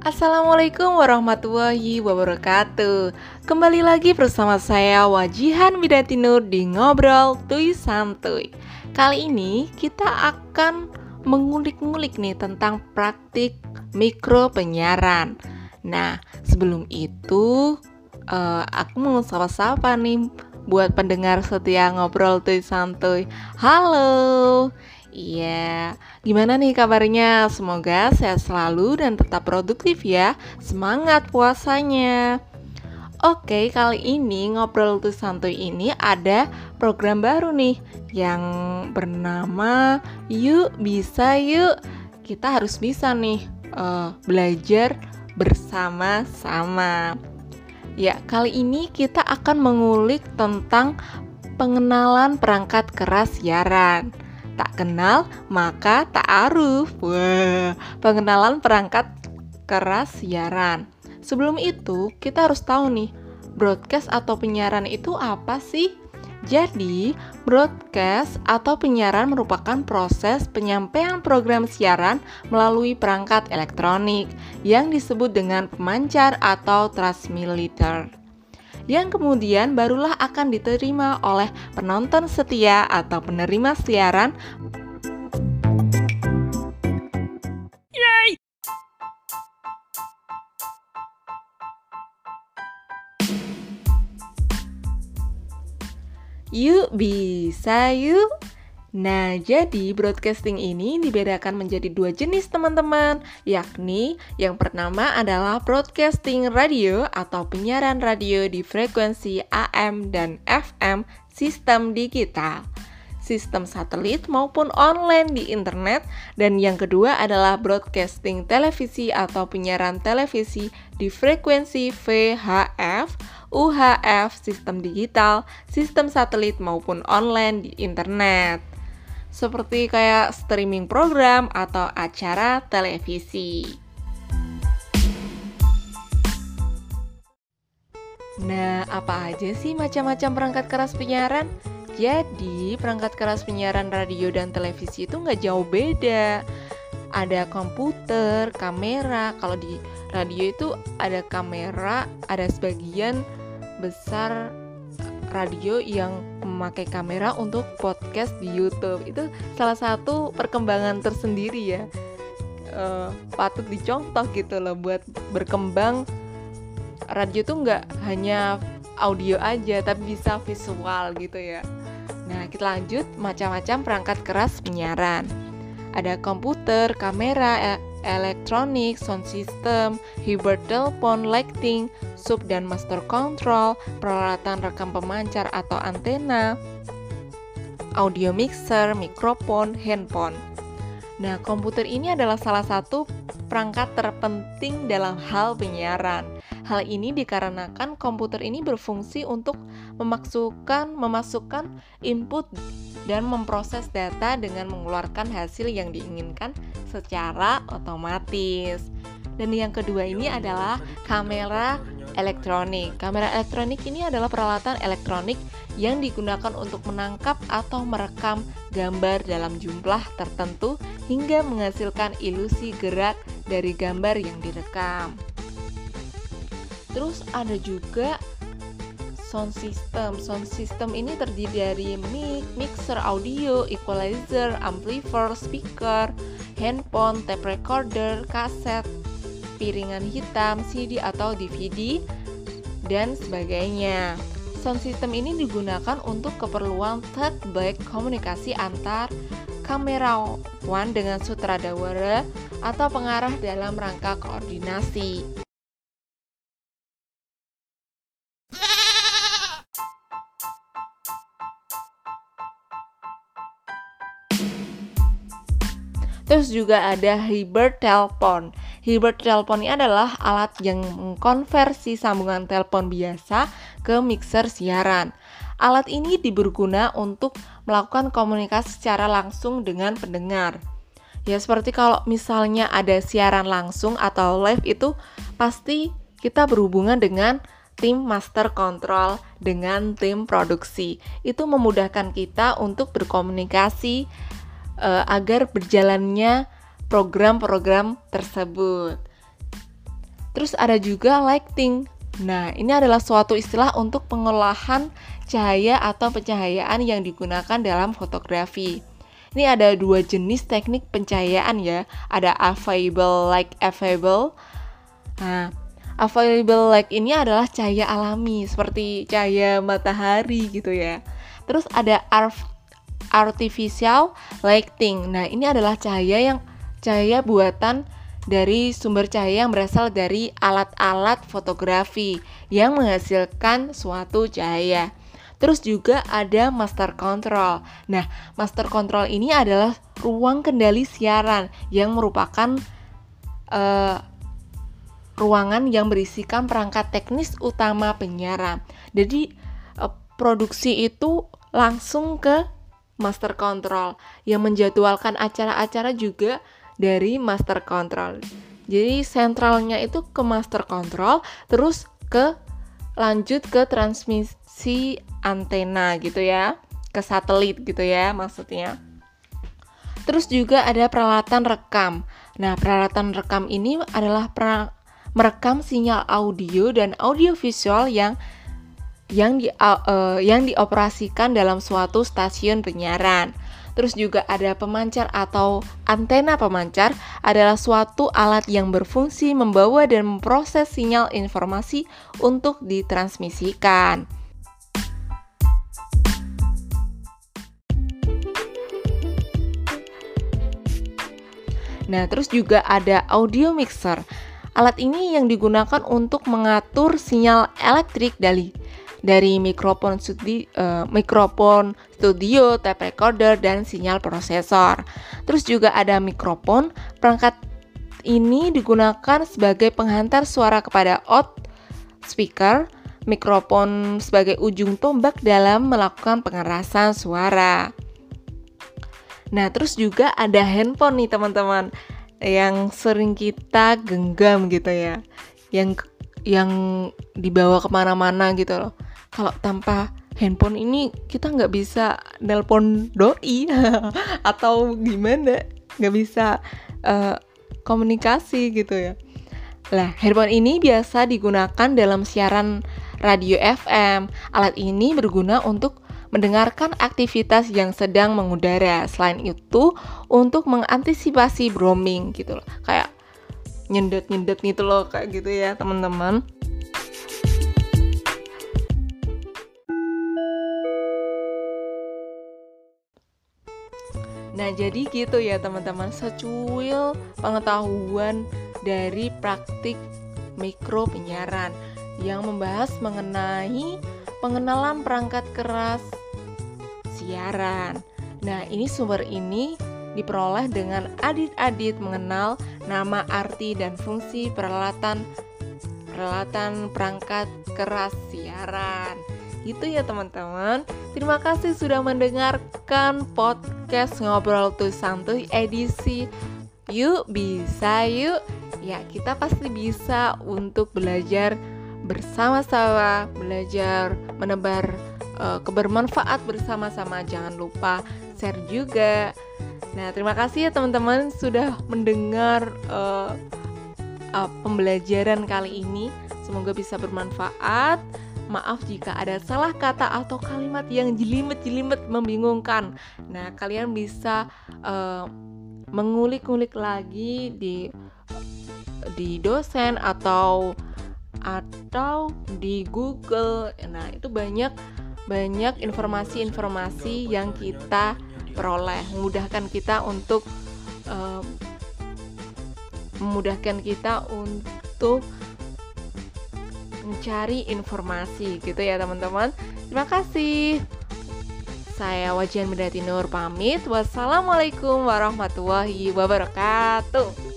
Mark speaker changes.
Speaker 1: Assalamualaikum warahmatullahi wabarakatuh. Kembali lagi bersama saya Wajihan Widatinur di Ngobrol Tui Santuy. Kali ini kita akan mengulik-ngulik nih tentang praktik mikro penyiaran. Nah sebelum itu uh, aku mau sapa-sapa nih buat pendengar setia Ngobrol Tui Santuy. Halo Iya, gimana nih kabarnya? Semoga sehat selalu dan tetap produktif ya. Semangat puasanya. Oke, kali ini ngobrol tuh santuy ini ada program baru nih yang bernama Yuk Bisa Yuk. Kita harus bisa nih uh, belajar bersama-sama. Ya, kali ini kita akan mengulik tentang pengenalan perangkat keras siaran. Tak kenal, maka tak aruf. Wah, pengenalan perangkat keras siaran. Sebelum itu, kita harus tahu nih, broadcast atau penyiaran itu apa sih? Jadi, broadcast atau penyiaran merupakan proses penyampaian program siaran melalui perangkat elektronik yang disebut dengan pemancar atau transmitter yang kemudian barulah akan diterima oleh penonton setia atau penerima siaran. Yuk bisa yuk Nah, jadi broadcasting ini dibedakan menjadi dua jenis teman-teman, yakni yang pertama adalah broadcasting radio atau penyiaran radio di frekuensi AM dan FM sistem digital, sistem satelit maupun online di internet, dan yang kedua adalah broadcasting televisi atau penyiaran televisi di frekuensi VHF, UHF, sistem digital, sistem satelit maupun online di internet seperti kayak streaming program atau acara televisi. Nah, apa aja sih macam-macam perangkat keras penyiaran? Jadi, perangkat keras penyiaran radio dan televisi itu nggak jauh beda. Ada komputer, kamera. Kalau di radio itu ada kamera, ada sebagian besar radio yang memakai kamera untuk podcast di YouTube. Itu salah satu perkembangan tersendiri ya. Uh, patut dicontoh gitu loh buat berkembang. Radio tuh nggak hanya audio aja tapi bisa visual gitu ya. Nah kita lanjut. Macam-macam perangkat keras penyiaran. Ada komputer, kamera, e elektronik, sound system, hybrid telepon, lighting, sub dan master control, peralatan rekam pemancar atau antena, audio mixer, mikrofon, handphone. Nah, komputer ini adalah salah satu perangkat terpenting dalam hal penyiaran. Hal ini dikarenakan komputer ini berfungsi untuk memasukkan memasukkan input dan memproses data dengan mengeluarkan hasil yang diinginkan secara otomatis. Dan yang kedua ini adalah kamera elektronik. Kamera elektronik ini adalah peralatan elektronik yang digunakan untuk menangkap atau merekam gambar dalam jumlah tertentu hingga menghasilkan ilusi gerak dari gambar yang direkam. Terus ada juga sound system. Sound system ini terdiri dari mic, mixer audio, equalizer, amplifier, speaker, handphone, tape recorder, kaset, piringan hitam, CD atau DVD, dan sebagainya. Sound system ini digunakan untuk keperluan third back komunikasi antar kamerawan dengan sutradara atau pengarah dalam rangka koordinasi. Terus juga ada hybrid telepon. Hybrid telepon ini adalah alat yang mengkonversi sambungan telepon biasa ke mixer siaran. Alat ini diberguna untuk melakukan komunikasi secara langsung dengan pendengar. Ya seperti kalau misalnya ada siaran langsung atau live itu pasti kita berhubungan dengan tim master control dengan tim produksi. Itu memudahkan kita untuk berkomunikasi uh, agar berjalannya program-program tersebut. Terus ada juga lighting. Nah, ini adalah suatu istilah untuk pengolahan cahaya atau pencahayaan yang digunakan dalam fotografi. Ini ada dua jenis teknik pencahayaan ya. Ada available light available. Nah, available light ini adalah cahaya alami seperti cahaya matahari gitu ya. Terus ada artificial lighting. Nah, ini adalah cahaya yang cahaya buatan dari sumber cahaya yang berasal dari alat-alat fotografi yang menghasilkan suatu cahaya. Terus juga ada master control. Nah, master control ini adalah ruang kendali siaran yang merupakan uh, ruangan yang berisikan perangkat teknis utama penyiaran. Jadi uh, produksi itu langsung ke master control yang menjadwalkan acara-acara juga dari master control. Jadi sentralnya itu ke master control, terus ke lanjut ke transmisi antena gitu ya ke satelit gitu ya maksudnya terus juga ada peralatan rekam nah peralatan rekam ini adalah merekam sinyal audio dan audio visual yang yang di uh, yang dioperasikan dalam suatu stasiun penyiaran Terus juga ada pemancar atau antena pemancar adalah suatu alat yang berfungsi membawa dan memproses sinyal informasi untuk ditransmisikan. Nah, terus juga ada audio mixer. Alat ini yang digunakan untuk mengatur sinyal elektrik dari dari mikrofon studi, uh, mikrofon studio, tape recorder dan sinyal prosesor. Terus juga ada mikrofon. Perangkat ini digunakan sebagai penghantar suara kepada out speaker, mikrofon sebagai ujung tombak dalam melakukan pengerasan suara. Nah, terus juga ada handphone nih teman-teman yang sering kita genggam gitu ya, yang yang dibawa ke mana-mana gitu loh. Kalau tanpa handphone ini kita nggak bisa nelpon doi atau gimana, nggak bisa uh, komunikasi gitu ya. Lah, handphone ini biasa digunakan dalam siaran radio FM. Alat ini berguna untuk mendengarkan aktivitas yang sedang mengudara. Selain itu, untuk mengantisipasi broming gitu loh. Kayak nyendet-nyendet gitu loh kayak gitu ya, teman-teman. Nah, jadi gitu ya teman-teman, secuil pengetahuan dari praktik mikro penyiaran yang membahas mengenai pengenalan perangkat keras siaran. Nah, ini sumber ini diperoleh dengan adit-adit mengenal nama arti dan fungsi peralatan peralatan perangkat keras siaran. Itu ya teman-teman. Terima kasih sudah mendengarkan podcast Ngobrol Tuh Santuy edisi Yuk bisa yuk. Ya, kita pasti bisa untuk belajar bersama-sama, belajar menebar uh, kebermanfaat bersama-sama. Jangan lupa share juga. Nah, terima kasih ya teman-teman sudah mendengar uh, uh, pembelajaran kali ini. Semoga bisa bermanfaat. Maaf jika ada salah kata atau kalimat yang jelimet-jelimet membingungkan. Nah, kalian bisa uh, mengulik-ngulik lagi di di dosen atau atau di Google. Nah, itu banyak banyak informasi-informasi yang kita peroleh, memudahkan kita untuk uh, memudahkan kita untuk mencari informasi gitu ya teman-teman. Terima kasih. Saya Wajian Medati Nur pamit. Wassalamualaikum warahmatullahi wabarakatuh.